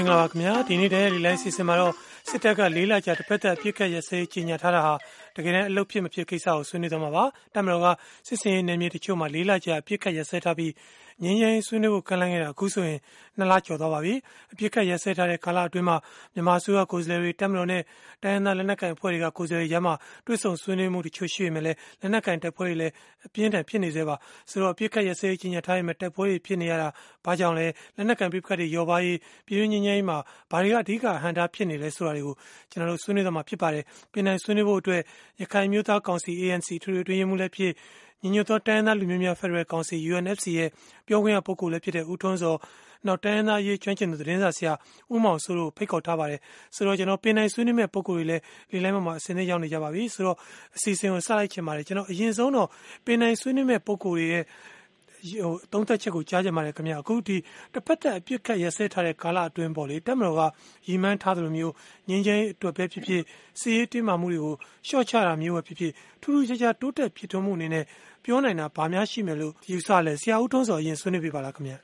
င်္ဂလာပါခင်ဗျာဒီနေ့တည်းလေးလိုင်းစီစဉ်မှာတော့စစ်တပ်ကလေးလကြာတစ်ဖက်သက်အပြစ်ခတ်ရစဲကြီးညာထားတာဟာတကယ်တမ်းအလုပ်ဖြစ်မဖြစ်ကိစ္စကိုဆွေးနွေးသွားမှာပါတမတော်ကစစ်စင်ရေးနယ်မြေတချို့မှာလေးလကြာအပြစ်ခတ်ရစဲထားပြီး ငင်းရင်ဆွေးနွေးဖို့ကန့်လန့်ခဲ့တာအခုဆိုရင်နှစ်လကျော်သွားပါပြီအပြစ်ခတ်ရစဲထားတဲ့ကာလအတွင်းမှာမြန်မာဆိုရကိုယ်စားလှယ်တွေတမတော်နဲ့တိုင်းရင်းသားလက်နက်ကိုင်အဖွဲ့တွေကကိုယ်စားလှယ်ရမှတွဲဆုံဆွေးနွေးမှုတချို့ရှိပေမဲ့လည်းလက်နက်ကိုင်တပ်ဖွဲ့တွေလည်းအပြင်းထန်ဖြစ်နေသေးပါဆိုတော့အပြစ်ခတ်ရစဲကြီးညာထားရင်တပ်ဖွဲ့တွေဖြစ်နေရတာဘာကြောင့်လဲလက်နက်ကိုင်ပြစ်ခတ်တွေရောပါရေးပြည်တွင်းငင်းငင်းမှာဘာတွေကအဓိကဟန်တာဖြစ်နေလဲဆိုတာတွေကိုကျွန်တော်တို့ဆွေးနွေးသွားမှာဖြစ်ပါတယ်ပင်နိုင်ဆွေးနွေးဖို့အတွက်ရခိုင်မျိုးသားကောင်စီ ANC ထူထူတွင်ရမှုလည်းဖြစ် ညီညွတ်သောတိုင်းသားလူမျိုးများဖက်ဒရယ်ကောင်စီ UNFC ရဲ့ပြောခွင့်ရပုဂ္ဂိုလ်လည်းဖြစ်တဲ့ဦးထွန်းစောနောက်တိုင်းသားရေးကျွမ်းကျင်သူသတင်းစာဆရာဦးမောင်စိုးတို့ဖိတ်ခေါ်ထားပါတယ်ဆိုတော့ကျွန်တော်ပင်နိုင်ဆွေးနွေးမဲ့ပုဂ္ဂိုလ်တွေလည်းလေလိုင်းမှာအစင်းနဲ့ရောက်နေကြပါပြီဆိုတော့အစီအစဉ်ကိုစလိုက်ချင်ပါတယ်ကျွန်တော်အရင်ဆုံးတော့ပင်နိုင်ဆွေးနွေးမဲ့ပုဂ္ဂိုလ်တွေရဲ့ ဟိုသုံးသက်ချက်ကိုကြားကြမှာလေခင်ဗျအခုဒီတစ်ဖက်သက်အပြစ်ခတ်ရစဲထားတဲ့ကာလအတွင်းပေါ့လေတက်မတော်ကရီမန်းထားသလိုမျိုးငင်းချင်းအတွက်ပဲဖြစ်ဖြစ်စီးရေးတင်းမာမှုတွေကိုရှော့ချတာမျိုးပဲဖြစ်ဖြစ်ထူးထူးခြားခြားတိုးတက်ဖြစ်ထွန်းမှုအနေနဲ့ပြောနိုင်တာဗာများရှိမယ်လို့ယူဆလဲဆရာဦးထွန်းစောအရင်ဆွေးနွေးပြပါလားခင်ဗျ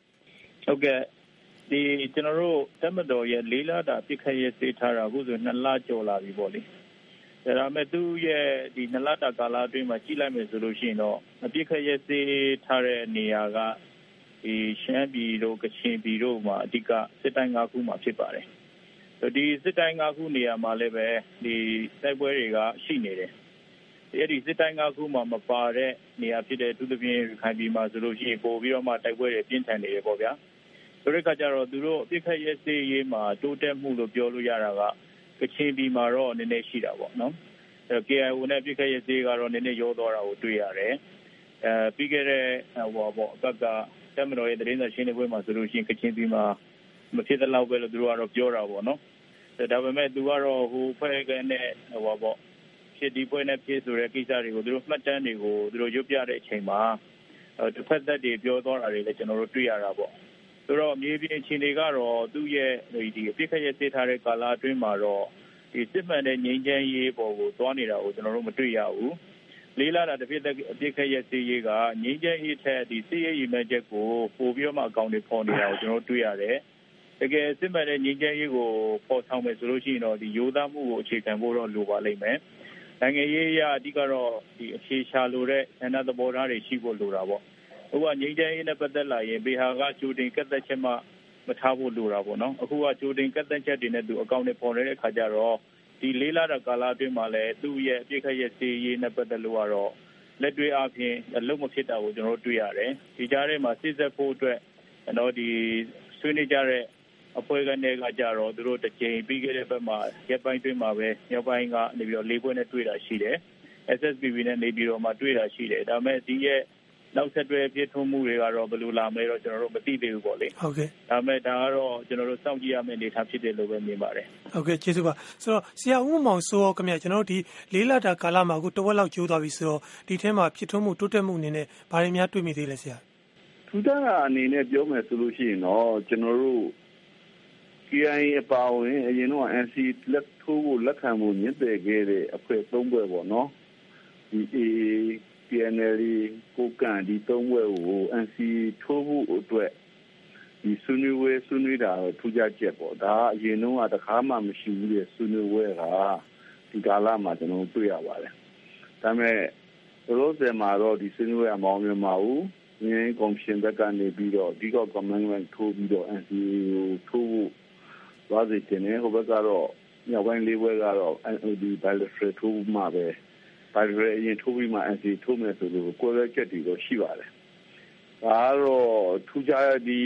ဟုတ်ကဲ့ဒီကျွန်တော်တို့တက်မတော်ရဲ့လေးလာတာပြစ်ခတ်ရေးစေးထားတာအခုဆို2လကျော်လာပြီပေါ့လေ ဒါပေမဲ့သူ့ရဲ့ဒီနလတာကာလအတွင်းမှာကြည့်လိုက်မယ်ဆိုလို့ရှိရင်တော့အပြစ်ခတ်ရေးစေးထားတဲ့နေရာကဒီရှမ်းပြည်တို့ကချင်ပြည်တို့မှာအဓိကစစ်တိုင်း၅ခုမှာဖြစ်ပါတယ်ဒီစစ်တိုင်း၅ခုနေရာမှာလည်းပဲဒီတိုက်ပွဲတွေကရှိနေတယ်အဲ့ဒီစစ်တိုင်း၅ခုမှာမပါတဲ့နေရာဖြစ်တဲ့သူသဖြင့်ခိုင်ပြည်မှာဆိုလို့ရှိရင်ပို့ပြီးတော့မှတိုက်ပွဲတွေပြင်းထန်နေတယ်ပေါ့ဗျာဆိုတဲ့အခါကျတော့သူတို့အပြစ်ခတ်ရေးစေးရေးမှာတိုးတက်မှုလို့ပြောလို့ရတာက ကချင်ပြည်မှာတော့နည်းနည်းရှိတာပေါ့နော်အဲ KIO နဲ့ပြစ်ခတ်ရသေးကတော့နည်းနည်းရောသွားတာကိုတွေ့ရတယ်အဲပြီးခဲ့တဲ့ဟောပေါ့အကကတက်မတော်ရဲ့သတင်းစာရှင်းလင်းပွဲမှာဆိုလို့ရှိရင်ကချင်ပြည်မှာမဖြစ်တဲ့လောက်ပဲလို့သူတို့ကတော့ပြောတာပေါ့နော်ဒါပေမဲ့သူကတော့ဟိုဖွဲ့ကနဲ့ဟောပေါ့ဖြစ်ဒီပွဲနဲ့ဖြစ်ဆိုတဲ့ကိစ္စတွေကိုသူတို့မှတ်တမ်းတွေကိုသူတို့ရုပ်ပြတဲ့အချိန်မှာတစ်ဖက်သက်တွေပြောသွားတာတွေလည်းကျွန်တော်တို့တွေ့ရတာပေါ့ ဆိုတော့ မြေပြင်အခြေအနေကတော့ သူ့ရဲ့ဒီအပြစ်ခရဲ့သိထားတဲ့ ကာလအတွင်းမှာတော့ဒီစစ်မှန်တဲ့ ငြိမ်းချမ်းရေးပေါ်ကို သွားနေတာကို ကျွန်တော်တို့ မတွေ့ရဘူး လေးလာတာတစ်ပြစ်အပြစ်ခရဲ့စီရေးက ငြိမ်းချမ်းရေးထက်ဒီစီရေးရည်မှန်းချက်ကို ပို့ပြီးတော့မှ အကောင့်တွေပေါ်နေတာကို ကျွန်တော်တို့ တွေ့ရတယ် တကယ်စစ်မှန်တဲ့ ငြိမ်းချမ်းရေးကိုပေါ်ဆောင်မယ်ဆိုလို့ရှိရင်တော့ဒီရိုးသားမှုကို အခြေခံဖို့တော့ လိုပါလိမ့်မယ် နိုင်ငံရေးအရ အဓိကတော့ဒီအခြေရှာလိုတဲ့ ဆန္ဒသဘောထားတွေ ရှိဖို့လိုတာပေါ့ အခုကငြိမ်းချမ်းရေးနဲ့ပတ်သက်လာရင်ဘေဟာကကြိုတင်ကတ်သက်ချက်မှမထားဖို့လိုတာပေါ့နော်အခုကကြိုတင်ကတ်သက်ချက်တွေနဲ့သူအကောင့်တွေပေါ်နေတဲ့ခါကျတော့ဒီလေးလာတဲ့ကာလအတွင်းမှာလည်းသူ့ရဲ့အပြစ်ခတ်ရဲ့စီရေးနဲ့ပတ်သက်လို့ကတော့လက်တွေ့အပြင်အလုံးမဖြစ်တာကိုကျွန်တော်တို့တွေ့ရတယ်ဒီကြားထဲမှာစစ်ဆက်ဖို့အတွက်ကျွန်တော်ဒီဆွေးနွေးကြတဲ့အဖွဲ့ကနေကကြတော့သူတို့တစ်ချိန်ပြီးခဲ့တဲ့ဘက်မှာရက်ပိုင်းတွင်းမှာပဲမြောက်ပိုင်းကနေပြီးတော့လေးပွဲနဲ့တွေ့တာရှိတယ် SSPB နဲ့နေပြီးတော့မှတွေ့တာရှိတယ်ဒါပေမဲ့ဒီရဲ့ နောက်ဆက်တွဲပြည့်ထုံးမှုတွေကတော့ဘယ်လိုလာမလဲတော့ကျွန်တော်တို့မသိသေးဘူးပေါ့လေဟုတ်ကဲ့ဒါပေမဲ့ဒါကတော့ကျွန်တော်တို့စောင့်ကြည့်ရမယ့်အနေအထားဖြစ်တယ်လို့ပဲမြင်ပါတယ်ဟုတ်ကဲ့ကျေးဇူးပါဆိုတော့ဆရာဦးမောင်စိုးရောခင်ဗျကျွန်တော်တို့ဒီလေးလတာကာလမှာအခုတဝက်လောက်ကျိုးသွားပြီဆိုတော့ဒီထဲမှာပြည့်ထုံးမှုတိုးတက်မှုအနေနဲ့ဘာတွေများတွေ့မိသေးလဲဆရာထူးခြားတာအနေနဲ့ပြောမယ်ဆိုလို့ရှိရင်တော့ကျွန်တော်တို့ KI အပါဝင်အရင်တော့ NC လက်ထိုးဖို့လက်ခံဖို့ညှိတဲ့ခဲ့တဲ့အဖွဲ့၃ဘွဲ့ပေါ့နော်ဒီ PNL ကိုကန်ဒီသုံးဘွဲကို NC ထိုးဖို့အတွက်ဒီဆွေးနွေးပွဲဆွေးနွေးတာထူးခြားချက်ပေါ့ဒါအရင်တော့တခါမှမရှိဘူးတဲ့ဆွေးနွေးပွဲကဒီကာလမှာကျွန်တော်တွေ့ရပါတယ်ဒါပေမဲ့ရိုးစင်မှာတော့ဒီဆွေးနွေးပွဲမအောင်မြင်ပါဘူးငင်းကော်မရှင်ဘက်ကနေပြီးတော့ဒီကော commandment ထိုးပြီးတော့ NCA ကိုထိုးဖို့သွားစီတင်နေဟိုဘက်ကတော့မြောက်ပိုင်းလေးဘွဲကတော့ NOD bilateral ထိုးမှပဲ ဘာတွေအရင်ထိုးပြီးမှ NC ထိုးမယ်ဆိုလို့ကိုယ်ရချက်တွေတော့ရှိပါတယ်။ဒါကတော့ထူးခြားဒီ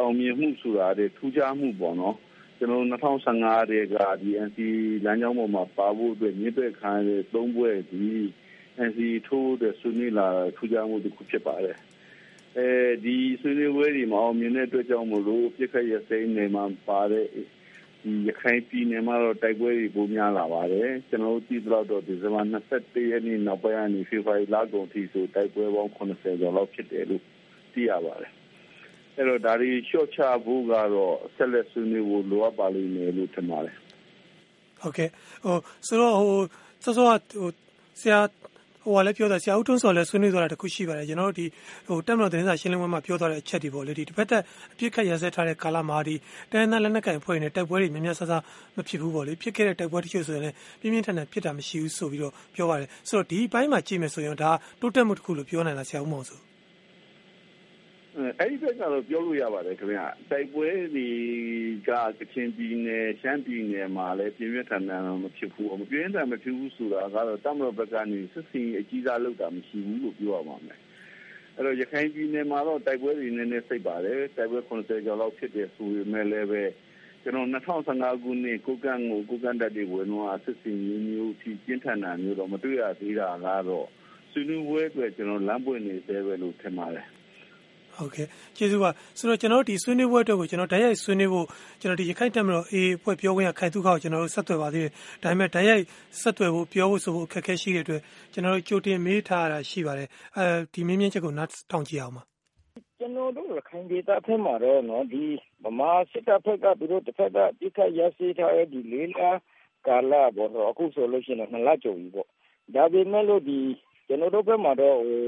အောင်မြင်မှုဆိုတာတွေထူးခြားမှုပေါ့နော်။ကျွန်တော်2015တည်းကဒီ NC လမ်းကြောင်းပေါ်မှာပါဖို့အတွက်မြင့်တဲ့ခံရတဲ့သုံးဘွဲ့ဒီ NC ထိုးတဲ့ဆွေးနွေးလာထူးခြားမှုတစ်ခုဖြစ်ပါတယ်။အဲဒီဆွေးနွေးပွဲတွေမှာအောင်မြင်တဲ့အတွက်ကြောင့်မလို့ပြစ်ခတ်ရစိမ့်နေမှာပါတဲ့ ဒီရခိုင်ပြည်နယ်မှာတော့တိုက်ပွဲတွေပိုများလာပါတယ်ကျွန်တော်တို့သိသလောက်တော့ဒီဇင်ဘာ21ရက်နေ့နောက်ပိုင်းကနေဖေဖော်ဝါရီလကုန်ထိဆိုတိုက်ပွဲပေါင်း80ကျော်လောက်ဖြစ်တယ်လို့သိရပါတယ်အဲ့တော့ဒါတွေရှော့ချဖို့ကတော့ဆက်လက်ဆွေးနွေးဖို့လိုအပ်ပါလိမ့်မယ်လို့ထင်ပါတယ်ဟုတ်ကဲ့ဟိုဆိုတော့ဟိုစောစောဟိုဆရာ ဟိုကလည်းပြောတာဆရာဦးထွန်းစော်လည်းဆွေးနွေးသွားတာတခုရှိပါတယ်ကျွန်တော်တို့ဒီဟိုတက်မတော်သတင်းစာရှင်းလင်းပွဲမှာပြောသွားတဲ့အချက်တွေပေါ့လေဒီတစ်ဖက်သက်အပြစ်ခတ်ရစဲထားတဲ့ကာလမှာဒီတန်တန်လက်နက်ကန်ဖွဲ့နေတိုက်ပွဲတွေများများဆဆမဖြစ်ဘူးပေါ့လေဖြစ်ခဲ့တဲ့တိုက်ပွဲတချို့ဆိုရင်လည်းပြင်းပြင်းထန်ထန်ဖြစ်တာမရှိဘူးဆိုပြီးတော့ပြောပါတယ်ဆိုတော့ဒီဘိုင်းမှာကြည့်မယ်ဆိုရင်ဒါတိုးတက်မှုတစ်ခုလို့ပြောနိုင်လားဆရာဦးမောင်ဆို အဲ့ဒီဘက်ကတော့ပြောလို့ရပါတယ်ခင်ဗျာတိုက်ပွဲတွေကကချင်ပြည်နယ်ရှမ်းပြည်နယ်မှာလည်းပြင်းပြထန်ထန်မဖြစ်ဘူးမပြင်းထန်မဖြစ်ဘူးဆိုတာကတော့တမတော်ဘက်ကနေစစ်စင်အကြီးစားလောက်တာမရှိဘူးလို့ပြောရမှာမယ်အဲ့တော့ရခိုင်ပြည်နယ်မှာတော့တိုက်ပွဲတွေနည်းနည်းစိတ်ပါတယ်တိုက်ပွဲ90ကျော်လောက်ဖြစ်တယ်ဆိုပေမဲ့လည်းပဲကျွန်တော်2015ခုနှစ်ကိုကန့်ကိုကိုကန့်တက်တွေဝင်တော့စစ်စင်မျိုးမျိုးဖြီးပြင်းထန်တာမျိုးတော့မတွေ့ရသေးတာကတော့ဆွေးနွေးပွဲအတွက်ကျွန်တော်လမ်းပွင့်နေသေးပဲလို့ထင်ပါတယ် ဟုတ်ကဲ့ကျေးဇူးပါဆိုတော့ကျွန်တော်ဒီဆွေးနွေးပွဲအတွက်ကိုကျွန်တော်ဓာတ်ရိုက်ဆွေးနွေးဖို့ကျွန်တော်ဒီရခိုင်တက်မတော်အေးအဖွဲ့ပြောခွင့်ရခိုင်သူခါကိုကျွန်တော်တို့ဆက်သွယ်ပါသေးတယ်ဒါပေမဲ့ဓာတ်ရိုက်ဆက်သွယ်ဖို့ပြောဖို့ဆိုဖို့အခက်အခဲရှိတဲ့အတွက်ကျွန်တော်တို့ကြိုတင်မေးထားတာရှိပါတယ်အဲဒီမင်းမြင့်ချက်ကိုနောက်ထောင်ကြည့်အောင်ပါကျွန်တော်တို့ရခိုင်ဒေသဖက်မှာတော့နော်ဒီဗမာစစ်တပ်ဖက်ကသူတို့တစ်ဖက်ကတိခတ်ရရှိထားတဲ့ဒီလေးလားကာလာဘောတော့အခုဆိုလို့ရှိရင်နှစ်လကျော်ပြီပေါ့ဒါပေမဲ့လို့ဒီကျွန်တော်တို့ဘက်မှာတော့ဟို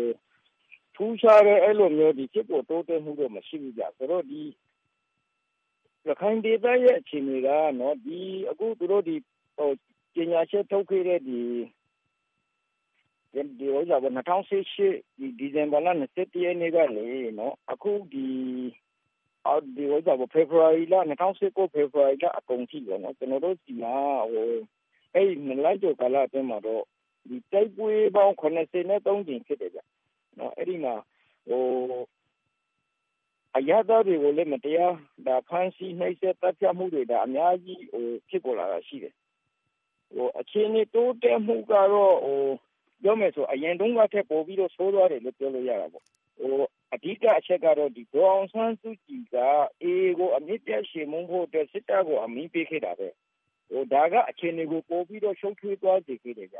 ထူးခြားတဲ့အဲ့လိုမျိုးဒီဖြစ်ပေါ်တိုးတက်မှုတော့မရှိဘူးကြဆိုတော့ဒီရခိုင်ဒေသရဲ့အခြေအနေကနော်ဒီအခုသူတို့ဒီဟိုပညာချက်ထုတ်ခဲ့တဲ့ဒီဒီဟိုကြောင့်2018ဒီဒီဇင်ဘာလ27ရက်နေ့ကလေနော်အခုဒီအော်ဒီဟိုကြောင့် February လ2019 February လအကုန်ထိပေါ့နော်ကျွန်တော်တို့ဒီမှာဟိုအဲ့ဒီလိုက်တော့ကာလအတွင်းမှာတော့ဒီတိုက်ပွဲပေါင်း83ကြိမ်ဖြစ်တယ်ဗျ နော်အဲ့ဒီမှာဟိုအရသာတွေကိုလည်းမတရားဒါဖန်ဆီးနှိပ်စက်တပ်ဖြတ်မှုတွေဒါအများကြီးဟိုဖြစ်ပေါ်လာတာရှိတယ်ဟိုအခြေအနေတိုးတက်မှုကတော့ဟိုပြောမယ်ဆိုအရင်တုန်းကထက်ပိုပြီးတော့ဆိုးသွားတယ်လို့ပြောလို့ရတာပေါ့ဟိုအဓိကအချက်ကတော့ဒီဒေါအောင်ဆန်းစုကြည်ကအေကိုအမြင့်ပြတ်ရှေမုန်းဖို့အတွက်စစ်တပ်ကိုအမိပေးခဲ့တာပဲဟိုဒါကအခြေအနေကိုပိုပြီးတော့ရှုပ်ထွေးသွားစေခဲ့တယ်ကြ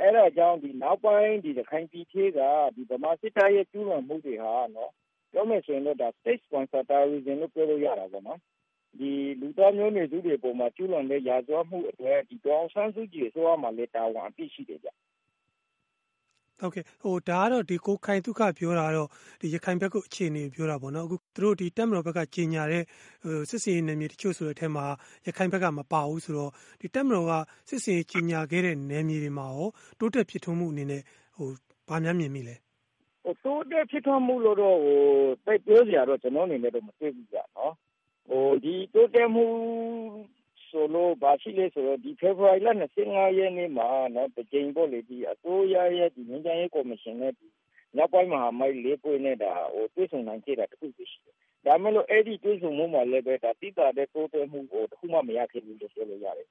အဲ့ဒါကြောင့်ဒီနောက်ပိုင်းဒီရခိုင်ပြည်သေးကဒီဗမာစစ်တပ်ရဲ့ကျူးလွန်မှုတွေဟာနော်ပြောမယ်ဆိုရင်တော့ဒါ state sponsor terrorism လို့ပြောလို့ရတာပေါ့နော်ဒီလူသားမျိုးနွယ်စုတွေပုံမှာကျူးလွန်တဲ့ရာဇဝတ်မှုအတွက်ဒီတောင်ဆန်းစုကြည်ဆိုရမှာလေတာဝန်အပြည့်ရှိတယ်ကြ ဟုတ်ကဲ့ဟိုဒါကတော့ဒီကိုခိုင်ဒုက္ခပြောတာတော့ဒီရခိုင်ဘက်ကအခြေအနေပြောတာပေါ့နော်အခုသူတို့ဒီတက်မတော်ဘက်ကကြီးညာတဲ့ဟိုစစ်စင်နယ်မြေတချို့ဆိုတဲ့အထက်မှာရခိုင်ဘက်ကမပါဘူးဆိုတော့ဒီတက်မတော်ကစစ်စင်ကြီးညာခဲ့တဲ့နယ်မြေတွေမှာရောတိုးတက်ဖြစ်ထွန်းမှုအနေနဲ့ဟိုဘာများမြင်မိလဲဟိုတိုးတက်ဖြစ်ထွန်းမှုလို့တော့ဟိုတိုက်ပြောစရာတော့ကျွန်တော်အနေနဲ့တော့မသိဘူးကြနော်ဟိုဒီတိုးတက်မှု ဆိုလို့ဘာရှိလဲဆိုတော့ဒီ February လ25ရက်နေ့မှာနော်တကြိမ်ပေါ့လေဒီအစိုးရရဲ့ဒီငင်းချမ်းရေးကော်မရှင်နဲ့ဒီနောက်ပိုင်းမှာမိုက်လေးပွင့်နေတာဟိုတွေ့ဆုံနိုင်ကြတာတခုရှိတယ်။ဒါမဲ့လို့အဲ့ဒီတွေ့ဆုံမှုမှာလည်းပဲဒါတိတာတဲ့တိုးတက်မှုကိုတခုမှမရခဲ့ဘူးလို့ပြောလို့ရတယ်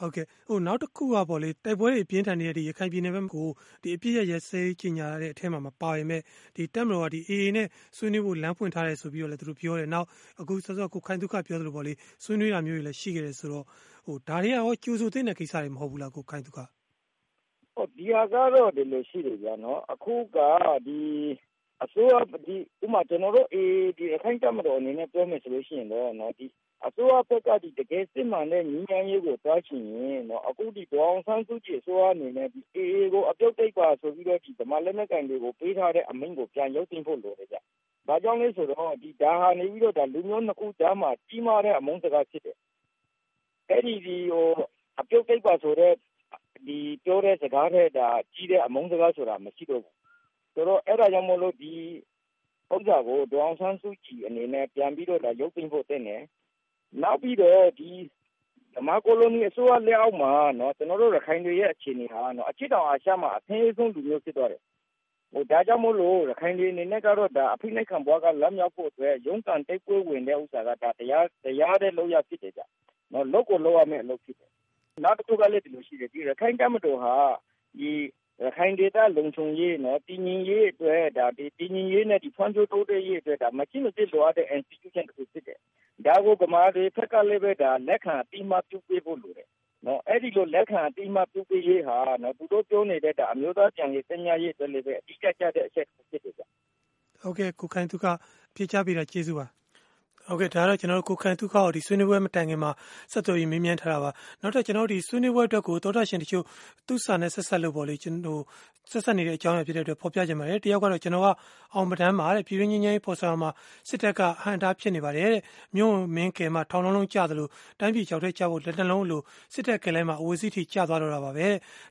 ဟုတ်ကဲ့ဟိုနောက်တစ်ခုကပေါ့လေတိုက်ပွဲတွေပြင်းထန်နေတဲ့ဒီရခိုင်ပြည်နယ်ဘက်ကိုဒီအပြစ်ရရစဲကြီးညာတဲ့အထက်မှာမပါရင်မဲ့ဒီတက်မတော်ကဒီ AA နဲ့ဆွေးနွေးဖို့လမ်းဖွင့်ထားတယ်ဆိုပြီးတော့လည်းသူတို့ပြောတယ်နောက်အခုစောစောကိုခိုင်ဒုက္ခပြောသလိုပေါ့လေဆွေးနွေးတာမျိုးတွေလည်းရှိခဲ့တယ်ဆိုတော့ဟိုဒါတွေကရောကျူဆူသိတဲ့ကိစ္စတွေမဟုတ်ဘူးလားကိုခိုင်ဒုက္ခဟိုဒီဟာကတော့ဒီလိုရှိတယ်ဗျာနော်အခုကဒီအစိုးရဒီဥမာကျွန်တော်တို့အေးဒီအခိုင်တက်မတော်အနေနဲ့ပြောမယ်ဆိုလို့ရှိရင်တော့နော်ဒီ အစိုးရဘက်ကဒီတကယ်စစ်မှန်တဲ့ညီညာရေးကိုတွားချင်ရင်တော့အခုဒီဒေါအောင်ဆန်းစုကြည် အစိုးရအနေနဲ့ဒီအေးကို အပြုတ်တိတ်ပါဆိုပြီးတော့ဒီဗမာလက်နက်ကန်တွေကို ပေးထားတဲ့အမိန့်ကို ပြန်ရုပ်သိမ်းဖို့လိုတယ်ကြ။ဘာကြောင့်လဲဆိုတော့ဒီဒါဟာနေပြီးတော့ဒါလူမျိုးနှစ်ခုကြားမှာ ကြီးမားတဲ့ အမုန်းစကားဖြစ်တယ်။အဲ့ဒီဒီဟိုအပြုတ်တိတ်ပါဆိုတဲ့ဒီပြောတဲ့စကားတဲ့ဒါကြီးတဲ့ အမုန်းစကားဆိုတာ မရှိတော့ဘူး။ဆိုတော့ အဲ့ဒါကြောင့်မို့လို့ ဒီဥစ္စာကို ဒေါအောင်ဆန်းစုကြည်အနေနဲ့ ပြန်ပြီးတော့ဒါရုပ်သိမ်းဖို့တင်တယ် နောက်ပြီးတော့ဒီဓမ္မကိုလိုနီအစိုးရလက်အောက်မှာနော်ကျွန်တော်တို့ ရခိုင်တွေရဲ့အခြေအနေဟာနော်အချစ်တောင်အာရှမှာအထင်းဆုံးလူမျိုးဖြစ်သွားတယ်ဟိုဒါကြောင့်မို့လို့ ရခိုင်တွေအနေနဲ့ကတော့ဒါအဖိနှိတ်ခံဘွားကလမ်းမြောက်ဖို့အတွက် ရုံးကန်တိတ်ပွဲဝင်တဲ့ဥစ္စာကဒါတရားတရားတဲ့လောက်ရဖြစ်တယ်ကြနော်လောက်ကိုလောက်ရမယ့်အလုပ်ဖြစ်တယ် နောက်တစ်ခုကလည်း ဒီလိုရှိတယ်ဒီရခိုင်တမတော်ဟာဒီရခိုင်ဒေသလုံခြုံရေးနော်တည်ငြိမ်ရေးအတွက်ဒါဒီတည်ငြိမ်ရေးနဲ့ဒီဖွံ့ဖြိုးတိုးတက်ရေးအတွက်ဒါမချိမစစ်လိုအပ်တဲ့ institution တစ်ခုဖြစ်တယ် ဒါကို ဗမာတွေဖက်ကလည်းပဲဒါလက်ခံအတိမပြုပေးဖို့ လိုတယ်နော်အဲ့ဒီလို လက်ခံအတိမပြုပေးရေးဟာနော်သူတို့ပြောနေတဲ့ဒါအမျိုးသားကြံရေးစညာရေးတွေလည်းပဲအတိအကျတဲ့ အချက်ဖြစ်တယ်ဗျ ဟုတ်ကဲ့ ကိုခိုင်သူကပြေချပေးတာ ကျေးဇူးပါ ဟုတ်ကဲ့ဒါကတော့ကျွန်တော်တို့ကိုခံဒုက္ခကိုဒီဆွေးနွေးပွဲမတိုင်ခင်မှာဆက်သွယ်ပြီးမေးမြန်းထားတာပါနောက်ထပ်ကျွန်တော်တို့ဒီဆွေးနွေးပွဲအတွက်ကိုသောတာရှင်တချို့သူ့စာနဲ့ဆက်ဆက်လို့ပေါ့လေကျွန်တော်ဆက်ဆက်နေတဲ့အကြောင်းအရာဖြစ်တဲ့အတွက်ဖော်ပြကြပါတယ်တယောက်ကတော့ကျွန်တော်ကအောင်ပဒန်းမှာတဲ့ပြည်ရင်းချင်းချင်းပေါ်ဆောင်မှာစစ်တပ်ကအဟံတားဖြစ်နေပါတယ်တဲ့မြို့မင်းကဲမှာထောင်လုံးလုံးကျသလိုတိုင်းပြည်ကြောက်တဲ့ကြောက်ဖို့လက်နှလုံးလိုစစ်တပ်ကလဲမှာအဝေးစီးထိကျသွားတော့တာပါပဲ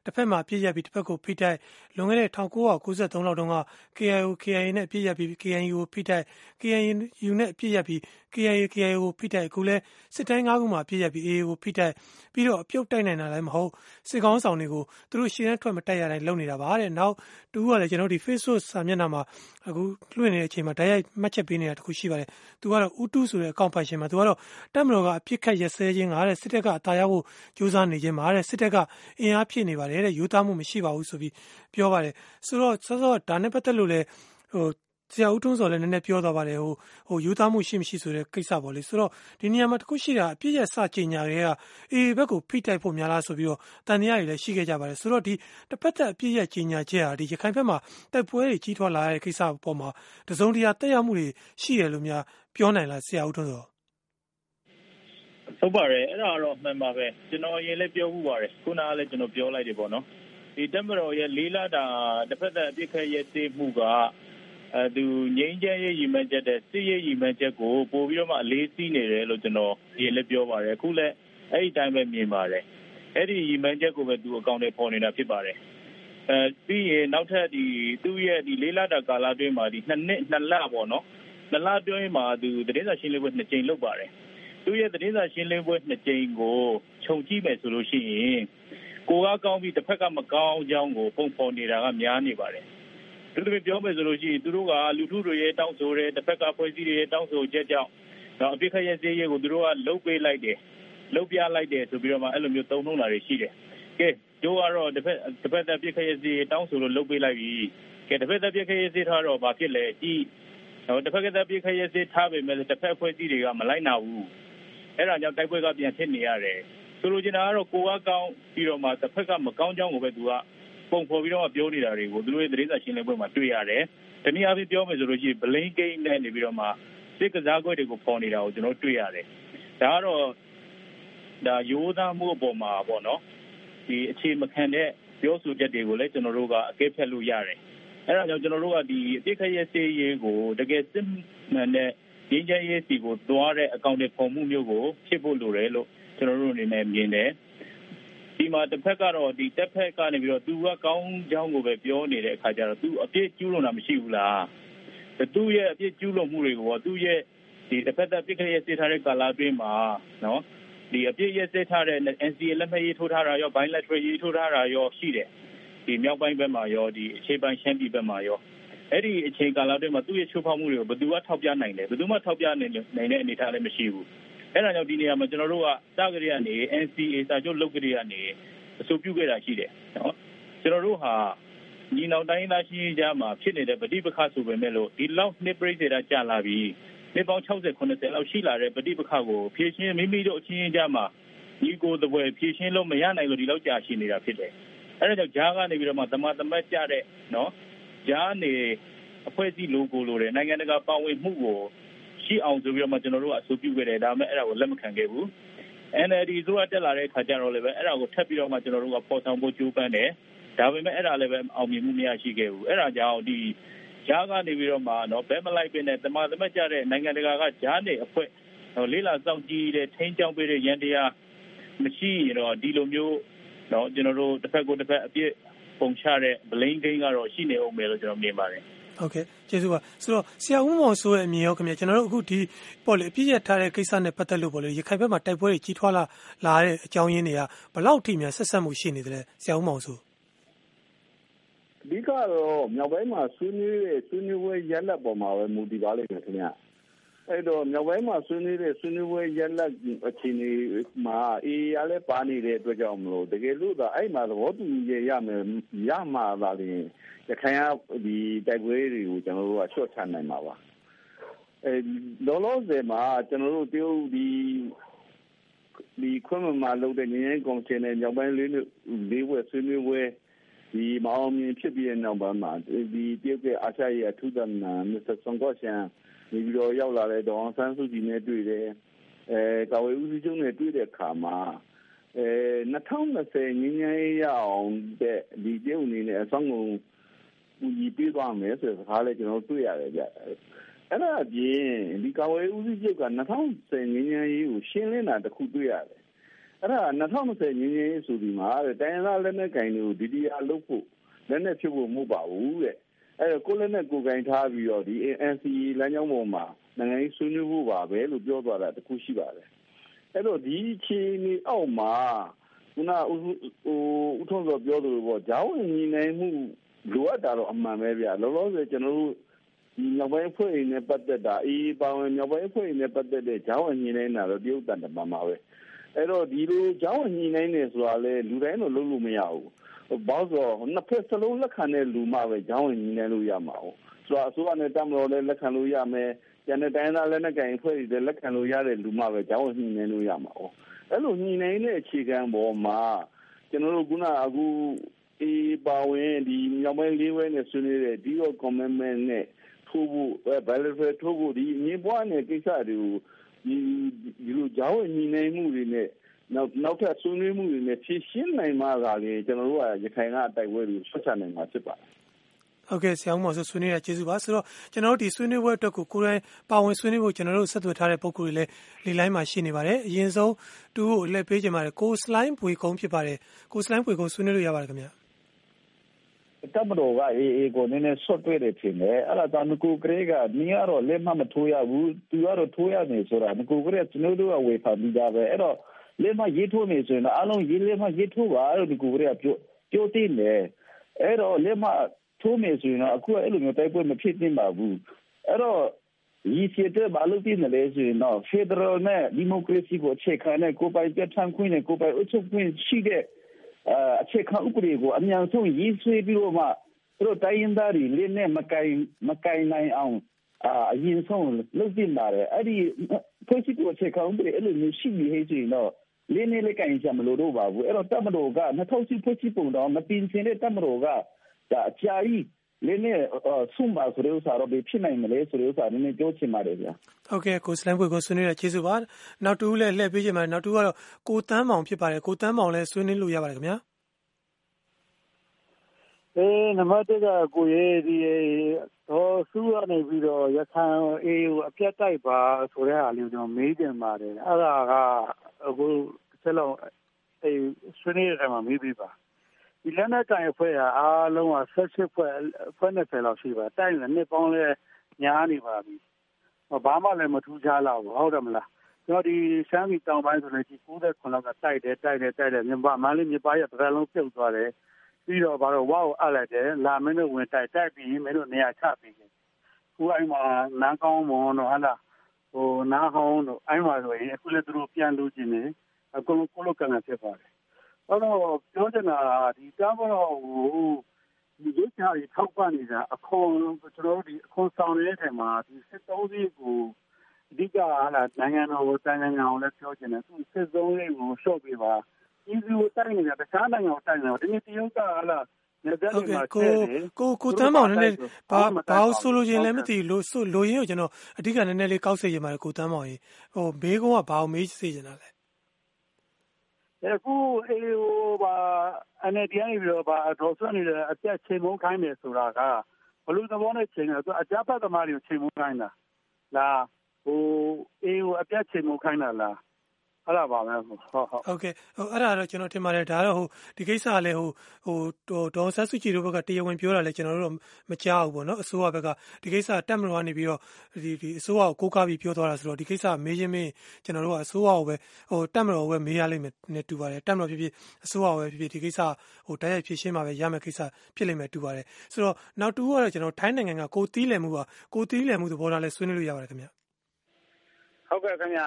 တစ်ဖက်မှာပြည့်ရပြီးတစ်ဖက်ကိုဖိတိုက်လွန်ခဲ့တဲ့1993လောက်တုန်းက KIO KIA နဲ့ပြည့်ရပြီး KNU ကိုဖိတိုက် KNU နဲ့ပြည့်ရပြီး KIA KIA ကိုဖိတိုက်အခုလဲစစ်တိုင်း၅ခုမှာပြည့်ရပြီး AA ကိုဖိတိုက်ပြီးတော့အပြုတ်တိုက်နိုင်တာလည်းမဟုတ်စစ်ကောင်းဆောင်တွေကိုသူတို့ရှင်းထွက်မတိုက်ရတိုင်းလုပ်နေတာပါတဲ့နောက်တူကလည်းကျွန်တော်ဒီ Facebook စာမျက်နှာမှာအခုလွှင့်နေတဲ့အချိန်မှာတိုက်ရိုက်မှတ်ချက်ပေးနေတာတခုရှိပါတယ်သူကတော့ဥတုဆိုတဲ့အကောင့်ပိုင်ရှင်မှာသူကတော့တက်မတော်ကအပြစ်ခတ်ရစဲခြင်းကတဲ့စစ်တပ်ကအတားရဖို့ကြိုးစားနေခြင်းပါတဲ့စစ်တပ်ကအင်အားဖြစ်နေပါတယ်တဲ့ယူသားမှုမရှိပါဘူးဆိုပြီးပြောပါတယ်ဆိုတော့စောစောဒါနဲ့ပတ်သက်လို့လည်းဟို ဆရာဦးထွန်းစောလည်းနည်းနည်းပြောသွားပါတယ်ဟိုဟိုယူသားမှုရှိမရှိဆိုတဲ့ကိစ္စပေါ့လေဆိုတော့ဒီနေရာမှာတခုရှိတာအပြည့်ရစကြညာတွေကအေးဘက်ကိုဖိတိုက်ဖို့များလားဆိုပြီးတော့တန်တရားတွေလည်းရှိခဲ့ကြပါတယ်ဆိုတော့ဒီတစ်ဖက်သက်အပြည့်ရကြညာချက်ဟာဒီရခိုင်ဘက်မှာတိုက်ပွဲတွေကြီးထွားလာတဲ့ကိစ္စပေါ်မှာတစုံတရာတက်ရောက်မှုတွေရှိတယ်လို့များပြောနိုင်လားဆရာဦးထွန်းစောဟုတ်ပါတယ်အဲ့ဒါတော့မှန်ပါပဲကျွန်တော်အရင်လည်းပြောမှုပါတယ်ခုနကလည်းကျွန်တော်ပြောလိုက်တယ်ပေါ့နော်ဒီတက်မတော်ရဲ့လေးလာတာတစ်ဖက်သက်အပြစ်ခတ်ရဲ့စေမှုကအဲ သူငိမ့်ချဲရေးရည်မှန်းချက်တဲ့စစ်ရေးရည်မှန်းချက်ကိုပို့ပြီးတော့မှအလေးစီးနေတယ်လို့ကျွန်တော်ဒီလည်းပြောပါတယ်အခုလည်းအဲ့ဒီတိုင်းပဲမြင်ပါတယ်အဲ့ဒီရည်မှန်းချက်ကိုပဲသူအကောင့်တွေပေါ်နေတာဖြစ်ပါတယ်အဲပြီးရင်နောက်ထပ်ဒီသူ့ရဲ့ဒီလေးလတာကာလအတွင်းမှာဒီနှစ်နှစ်နှစ်လပေါ့နော်နှစ်လအတွင်းမှာသူသတင်းစာရှင်းလင်းပွဲနှစ်ကြိမ်လုပ်ပါတယ်သူ့ရဲ့သတင်းစာရှင်းလင်းပွဲနှစ်ကြိမ်ကိုခြုံကြည့်မယ်ဆိုလို့ရှိရင်ကိုကကောင်းပြီးတစ်ဖက်ကမကောင်းအကြောင်းကိုပုံဖော်နေတာကများနေပါတယ် သူတို့ပြောမယ်ဆိုလို့ရှိရင်သူတို့ကလူထုတွေရဲ့တောင်းဆိုတဲ့တစ်ဖက်ကဖွဲ့စည်းတွေရဲ့တောင်းဆိုချက်ကြောင့်တော့အပိခရဲ့စေးရေးကိုသူတို့ကလုတ်ပေးလိုက်တယ်လုတ်ပြလိုက်တယ်ဆိုပြီးတော့မှအဲ့လိုမျိုးသုံးနှုန်းတာတွေရှိတယ်ကဲကျိုးကတော့တစ်ဖက်တစ်ဖက်သက်ပိခရဲ့စေးတောင်းဆိုလို့လုတ်ပေးလိုက်ပြီကဲတစ်ဖက်သက်ပိခရဲ့စေးထားတော့ဘာဖြစ်လဲကြည့်တော့တစ်ဖက်ကသက်ပိခရဲ့စေးထားပေမဲ့တစ်ဖက်ဖွဲ့စည်းတွေကမလိုက်နိုင်ဘူးအဲ့ဒါကြောင့်တိုက်ပွဲကပြန်ဖြစ်နေရတယ်ဆိုလိုချင်တာကတော့ကိုကကောင်းပြီးတော့မှတစ်ဖက်ကမကောင်းကြောင်းကိုပဲသူက ပုံဖော်ပြီးတော့ပြောနေတာတွေကိုသူတို့ရဲ့သတင်းစာရှင်းလင်းပွဲမှာတွေ့ရတယ်။တနည်းအားဖြင့်ပြောမယ်ဆိုလို့ရှိရင် blame game နဲ့နေပြီးတော့မှစစ်ကစားကွက်တွေကိုပေါ်နေတာကိုကျွန်တော်တွေ့ရတယ်။ဒါကတော့ဒါရိုးသားမှုအပေါ်မှာပေါ့နော်။ဒီအခြေမခံတဲ့ပြောဆိုချက်တွေကိုလည်းကျွန်တော်တို့ကအကဲဖြတ်လို့ရတယ်။အဲဒါကြောင့်ကျွန်တော်တို့ကဒီအတိတ်ခရဲ့စေးရေးကိုတကယ်စစ်မှန်တဲ့ရင်းချရေးစီကိုသွားတဲ့အကောင့်တွေပုံမှုမျိုးကိုဖြစ်ဖို့လိုတယ်လို့ကျွန်တော်တို့အနေနဲ့မြင်တယ်။ ဒီမှာတစ်ဖက်ကတော့ဒီတက်ဖက်ကနေပြီးတော့ သူကကောင်းကြောင်းကိုပဲ ပြောနေတဲ့အခါကျတော့ သူအပြစ်ကျူးလွန်တာ မရှိဘူးလား သူ့ရဲ့ အပြစ်ကျူးလွန်မှုတွေကိုသူ့ရဲ့ဒီတစ်ဖက်သက်ပြစ်ခရဲ့စေထားတဲ့ ကာလအတွင်းမှာနော်ဒီအပြစ်ရဲ့စေထားတဲ့ NCA လက်မှတ်ရေးထိုးထားတာရော bilateral ရေးထိုးထားတာရော ရှိတယ်ဒီမြောက်ပိုင်းဘက်မှာရောဒီအခြေပိုင်း ရှမ်းပြည်ဘက်မှာရော အဲ့ဒီအချိန်ကာလအတွင်းမှာ သူ့ရဲ့ ချိုးဖောက်မှုတွေကို ဘယ်သူက ထောက်ပြနိုင်လဲ ဘယ်သူမှ ထောက်ပြနိုင်နိုင်တဲ့ အနေအထားလည်း မရှိဘူး အဲ့ဒါကြောင့်ဒီနေရာမှာကျွန်တော်တို့ကစကြရကနေ NCA စာချုပ်လုပ်ကြရနေအဆိုပြုခဲ့တာရှိတယ်နော်ကျွန်တော်တို့ဟာညီနောင်တိုင်းသားရှိကြမှာဖြစ်နေတဲ့ပဋိပက္ခဆိုပေမဲ့လို့ဒီလောက်နှစ်ပြိစေတာကြာလာပြီနှစ်ပေါင်း60 90လောက်ရှိလာတဲ့ပဋိပက္ခကိုဖြည့်ရှင်းမိမိတို့အချင်းချင်းကြားမှာညီကိုယ်တပွဲဖြည့်ရှင်းလို့မရနိုင်လို့ဒီလောက်ကြာရှိနေတာဖြစ်တယ်အဲ့ဒါကြောင့်ဂျားကနေပြီးတော့မှတမတမတ်ကြတဲ့နော်ဂျားနေအဖွဲ့အစည်းလိုကိုလိုတယ်နိုင်ငံတကာပါဝင်မှုကို ရှိအောင်ဆိုပြီးတော့မှကျွန်တော်တို့ကအဆိုပြုခဲ့တယ်ဒါပေမဲ့အဲ့ဒါကိုလက်မခံခဲ့ဘူး NLD ဆိုတာတက်လာတဲ့ခါကျတော့လည်းပဲအဲ့ဒါကိုထပ်ပြီးတော့မှကျွန်တော်တို့ကပေါ်ဆောင်ဖို့ကြိုးပမ်းတယ်ဒါပေမဲ့အဲ့ဒါလည်းပဲအောင်မြင်မှုမရရှိခဲ့ဘူးအဲ့ဒါကြောင့်ဒီဂျားကနေပြီးတော့မှနော်ဘဲမလိုက်ပင်နဲ့တမန်သမက်ကြတဲ့နိုင်ငံတကာကဂျားနေအဖွဲ့လေးလာစောင့်ကြည့်တဲ့ထိန်းချောင်းပေးတဲ့ရန်တရားမရှိရင်တော့ဒီလိုမျိုးနော်ကျွန်တော်တို့တစ်ဖက်ကိုတစ်ဖက်အပြစ်ပုံချတဲ့ blame game ကတော့ရှိနေအောင်မယ်လို့ကျွန်တော်မြင်ပါတယ် ဟုတ်ကဲ့ကျေးဇူးပါဆိုတော့ဆရာဦးမောင်ဆိုရဲ့အမြင်ရောခင်ဗျကျွန်တော်တို့အခုဒီပေါ့လေအပြည့်ရထားတဲ့ကိစ္စနဲ့ပတ်သက်လို့ပေါ့လေရခိုင်ဘက်မှာတိုက်ပွဲတွေကြီးထွားလာလာတဲ့အကြောင်းရင်းတွေကဘလောက်ထိများဆက်ဆက်မှုရှိနေတယ်ဆရာဦးမောင်ဆိုအဓိကတော့မြောက်ပိုင်းမှာဆွေးနွေးတဲ့ဆွေးနွေးပွဲရလက်ပေါ်မှာပဲမူတည်ပါလိမ့်မယ်ခင်ဗျ အဲ့တော့မြောက်ပိုင်းမှာဆွေးနွေးတဲ့ဆွေးနွေးပွဲရလက်အခြေအနေမှာအေးရလဲပါနေတဲ့အတွက်ကြောင့်မလို့တကယ်လို့သာအဲ့မှာသဘောတူညီရမယ်ရမှာသာလျှင်ရခိုင်ကဒီတိုက်ပွဲတွေကိုကျွန်တော်တို့ကချော့ချနိုင်မှာပါအဲလောလောဆယ်မှာကျွန်တော်တို့တရုတ်ဒီဒီခွင့်မလုပ်တဲ့ငင်းရင်ကောင်ရှင်နဲ့ညောင်ပိုင်းလေးလေးဝဲဆွေးနွေးပွဲဒီမောင်မြင်ဖြစ်ပြီးတဲ့နောက်ပိုင်းမှာဒီတရုတ်ရဲ့အာရှရဲ့အထူးသမ္မတမစ္စတာဆွန်ကော့ရှန် နေပြီးတော့ရောက်လာတဲ့ဒေါအောင်ဆန်းစုကြည်နဲ့တွေ့တယ်အဲကာဝေးဦးစီးချုပ်နဲ့တွေ့တဲ့အခါမှာ2020ငင်းငယ်ရအောင်တဲ့ဒီကျုပ်အနေနဲ့အဆောင်ကိုဦးကြီးပြေးသွားမယ်ဆိုတဲ့စကားလည်းကျွန်တော်တွေ့ရတယ်ဗျအဲ့ဒါအပြင်ဒီကာဝေးဦးစီးချုပ်က2020ငင်းငယ်ရေးကိုရှင်းလင်းတာတခုတွေ့ရတယ်အဲ့ဒါ2020ငင်းငယ်ရေးဆိုဒီမှာတိုင်းရင်းသားလက်နက်ကင်တွေကိုဒီဒီအားလုပ်ဖို့လက်နက်ဖြစ်ဖို့မဟုတ်ပါဘူးတဲ့ အဲ့ကိုလည်းနဲ့ကိုကင်ထားပြီးတော့ဒီ NCA လမ်းကြောင်းပေါ်မှာနိုင်ငံရေးဆွေးနွေးဖို့ပါပဲလို့ပြောသွားတာတခုရှိပါတယ်အဲ့တော့ဒီအခြေအနေအောက်မှာခုနဟိုဦးထုံးစောပြောသလိုပေါ့ဂျောင်းညီနိုင်မှုလိုအပ်တာတော့အမှန်ပဲဗျာလောလောဆယ်ကျွန်တော်တို့ဒီမြောက်ပိုင်းဖွဲ့ရင်နဲ့ပတ်သက်တာအေးပါဝင်မြောက်ပိုင်းဖွဲ့ရင်နဲ့ပတ်သက်တဲ့ဂျောင်းညီနိုင်တာတော့တရုတ်တန်တမန်ပါပဲအဲ့တော့ဒီလိုဂျောင်းညီနိုင်နေဆိုတာလေလူတိုင်းတော့လုပ်လို့မရဘူး ဘောက်ဆိုနှစ်ဖက်စလုံးလက်ခံတဲ့လူမှပဲဂျောင်းညီနိုင်လို့ရမှာဟုတ်ဆိုတော့အစိုးရနဲ့တမတော်လည်းလက်ခံလို့ရမယ်ကျန်တဲ့တိုင်းသားလက်နက်ကိုင်အဖွဲ့တွေလက်ခံလို့ရတဲ့လူမှပဲကျောင်းညှိနှိုင်းလို့ရမှာ哦အဲ့လိုညှိနှိုင်းတဲ့အခြေခံပေါ်မှာကျွန်တော်တို့ခုနအခုအေးပါဝင်ဒီမြောက်ပိုင်းလေးဝဲနဲ့ဆွေးနွေးတဲ့ဒီ commitment နဲ့ထိုးဖို့အဲ bilateral ထိုးဖို့ဒီမြေပွားနဲ့ကိစ္စတွေကိုဒီဒီလိုကျောင်းညှိနှိုင်းမှုတွေနဲ့ နောက်နောက်ထပ်ဆွေးနွေးမှုတွေနဲ့ဖြည့်ရှင်းနိုင်မှသာလေကျွန်တော်တို့ကရခိုင်ကအတိုက်အဝဲတွေဆွတ်ချနိုင်မှာဖြစ်ပါတယ်ဟုတ်ကဲ့ဆရာဦးမောင်ဆိုဆွေးနွေးရကျေးဇူးပါဆိုတော့ကျွန်တော်တို့ဒီဆွေးနွေးပွဲအတွက်ကိုကိုယ်တိုင်ပါဝင်ဆွေးနွေးဖို့ကျွန်တော်တို့ဆက်သွယ်ထားတဲ့ပုံကိုယ်တွေလည်းလေလိုင်းမှာရှိနေပါတယ်အရင်ဆုံးတူကိုလက်ပေးကြပါတယ်ကိုစလိုင်းပွေကုန်းဖြစ်ပါတယ်ကိုစလိုင်းပွေကုန်းဆွေးနွေးလို့ရပါတယ်ခင်ဗျာတမတော်ကအေးအေးကိုနည်းနည်းဆွတ်တွေ့တယ်ထင်တယ်အဲ့ဒါတောင်ကိုကလေးကနီးရတော့လက်မမထိုးရဘူးသူကတော့ထိုးရနေဆိုတာကိုကလေးကကျွန်တော်တို့ကဝေဖန်ပြီးသားပဲအဲ့တော့ လက်မရေးထိုးနေဆိုရင်အလုံးရေးလက်မရေးထိုးပါလို့ဒီကိုကလေးကပြောပြောတင်တယ်အဲ့တော့လက်မထိုးမယ်ဆိုရင်တော့အခုအဲ့လိုမျိုးတိုက်ပွဲမဖြစ်သင့်ပါဘူးအဲ့တော့ဒီစီတဲ့ဘာလို့ပြနေလဲဆိုရင်တော့ Federal နဲ့ Democracy ကိုအခြေခံတဲ့ကိုပိုင်ပြဋ္ဌာန်းခွင့်နဲ့ကိုပိုင်အုပ်ချုပ်ခွင့်ရှိတဲ့အခြေခံဥပဒေကိုအများဆုံးရေးဆွဲပြီးတော့မှသူတို့တိုင်းရင်းသားတွေလည်းနဲ့မကင်မကင်နိုင်အောင်အရင်ဆုံးလုပ်တင်ပါတယ်အဲ့ဒီဖွဲ့စည်းပုံအခြေခံဥပဒေအဲ့လိုမျိုးရှိပြီးဟဲ့ဆိုရင်တော့ လင်းနေလည်းကင်ချမလို့တော့ပါဘူးအဲ့တော့တမတော်က2000ဖွဲ့စည်းပုံတော့မတင်စင်တဲ့တမတော်ကဒါအကြာကြီးလည်းနဲ့ဆုမဆိုတဲ့ဥစ္စာတော့ဖြစ်နိုင်မလဲဆိုတဲ့ဥစ္စာနည်းနည်းပြောချင်ပါတယ်ဗျာဟုတ်ကဲ့ကိုစလန်ပွေကိုဆွေးနွေးရကျေးဇူးပါနောက်တူလည်းလှည့်ပေးချင်ပါတယ်နောက်တူကတော့ကိုတန်းမောင်ဖြစ်ပါတယ်ကိုတန်းမောင်လည်းဆွေးနွေးလို့ရပါတယ်ခင်ဗျာအေးနံပါတ်1ကကိုရေးဒီတော့စူးရနေပြီးတော့ရခိုင်အေးကိုအပြတ်တိုက်ပါဆိုတဲ့အားလေးကိုကျွန်တော်မေးတင်ပါတယ်အဲ့ဒါက အခုဆက်လုံးအေးဆွေးနွေးရတဲ့မှာမေးပြီးပါဒီလက်နက်ကိုင်အဖွဲ့ကအားလုံးကဆက်စစ်ဖွဲ့ဖွဲ့20လောက်ရှိပါတိုက်နေနှစ်ပေါင်းလဲညားနေပါပြီဘာမှလည်းမထူးခြားလောက်ဘူးဟုတ်တယ်မလားကျွန်တော်ဒီရှမ်းပြည်တောင်ပိုင်းဆိုလည်းဒီ69လောက်ကတိုက်တယ်တိုက်တယ်တိုက်တယ်မြန်မာမန္တလေးမြေပါရတစ်လုံးပြုတ်သွားတယ်ပြီးတော့ဘာလို့ဝါကိုအပ်လိုက်တယ်လာမင်းတို့ဝင်တိုက်တိုက်ပြီးမင်းတို့နေရာချပြီးတယ်ခုအဲ့မှာနန်းကောင်းမွန်တော့ဟာလား ဟိုနားဟောင်းတို့အဲ့မှာဆိုရင်အခုလည်းသူတို့ပြန်လို့ခြင်းနေအကုန်လုံးကိုလိုကန်ဖြစ်ပါတယ်အဲ့တော့ပြောချင်တာဒီတမ်းတော့ဟိုဒီရုပ်ချာကြီးထောက်ပံ့နေတာအခွန်ကျွန်တော်တို့ဒီအခွန်ဆောင်နေတဲ့ထဲမှာဒီစစ်သုံးစီးကိုအဓိကဟာနိုင်ငံတော်ကိုတိုင်းနိုင်ငံကိုလည်းပြောချင်တယ်သူစစ်သုံးစီးကိုရှော့ပေးပါဒီစီကိုတိုင်းနေတာတခြားနိုင်ငံကိုတိုင်းနေတာဒီနေ့တရုတ်ကဟာလား ဟုတ်ကဲ့ကိုကိုကိုတမ်းမောင်နည်းနည်းဘာဘာဆိုလိုချင်လဲမသိလို့ဆိုလိုရင်းကိုကျွန်တော်အဓိကနည်းနည်းလေးကောက်စေချင်ပါတယ်ကိုတမ်းမောင်ကြီးဟိုဘေးကုန်းကဘာကိုမေးစေချင်တာလဲအခုအေးဟိုပါအနေတရားပြီးတော့ပါဒေါ်ဆွနေတဲ့အပြတ်ချိန်မုန်းခိုင်းတယ်ဆိုတာကဘလို့သဘောနဲ့ချိန်တယ်သူအကြပတ်သမားတွေကိုချိန်မုန်းခိုင်းတာလားဟိုအေးဟိုအပြတ်ချိန်မုန်းခိုင်းတာလား အဲ့ဒါပါပဲဟုတ်ဟုတ်ဟုတ်ကဲ့ဟိုအဲ့ဒါတော့ကျွန်တော်ထင်ပါတယ်ဒါတော့ဟိုဒီကိစ္စကလည်းဟိုဟိုဒေါ်ဆတ်စုကြည်တို့ဘက်ကတရားဝင်ပြောတာလည်းကျွန်တော်တို့မကြားဘူးပေါ့နော်အစိုးရဘက်ကဒီကိစ္စတက်မလို့ကနေပြီးတော့ဒီဒီအစိုးရကိုကိုးကားပြီးပြောသွားတာဆိုတော့ဒီကိစ္စမေးချင်းမင်းကျွန်တော်တို့ကအစိုးရကိုပဲဟိုတက်မလို့ပဲမေးရလိမ့်မယ်နဲ့တူပါတယ်တက်မလို့ဖြစ်ဖြစ်အစိုးရကိုပဲဖြစ်ဖြစ်ဒီကိစ္စဟိုတိုက်ရိုက်ဖြေရှင်းမှာပဲရမယ်ကိစ္စဖြစ်လိမ့်မယ်တူပါတယ်ဆိုတော့နောက်တူကတော့ကျွန်တော်ထိုင်းနိုင်ငံကကိုတီးလည်မှုကကိုတီးလည်မှုသဘောထားလဲဆွေးနွေးလို့ရပါတယ်ခင်ဗျဟုတ်ကဲ့ခင်ဗျ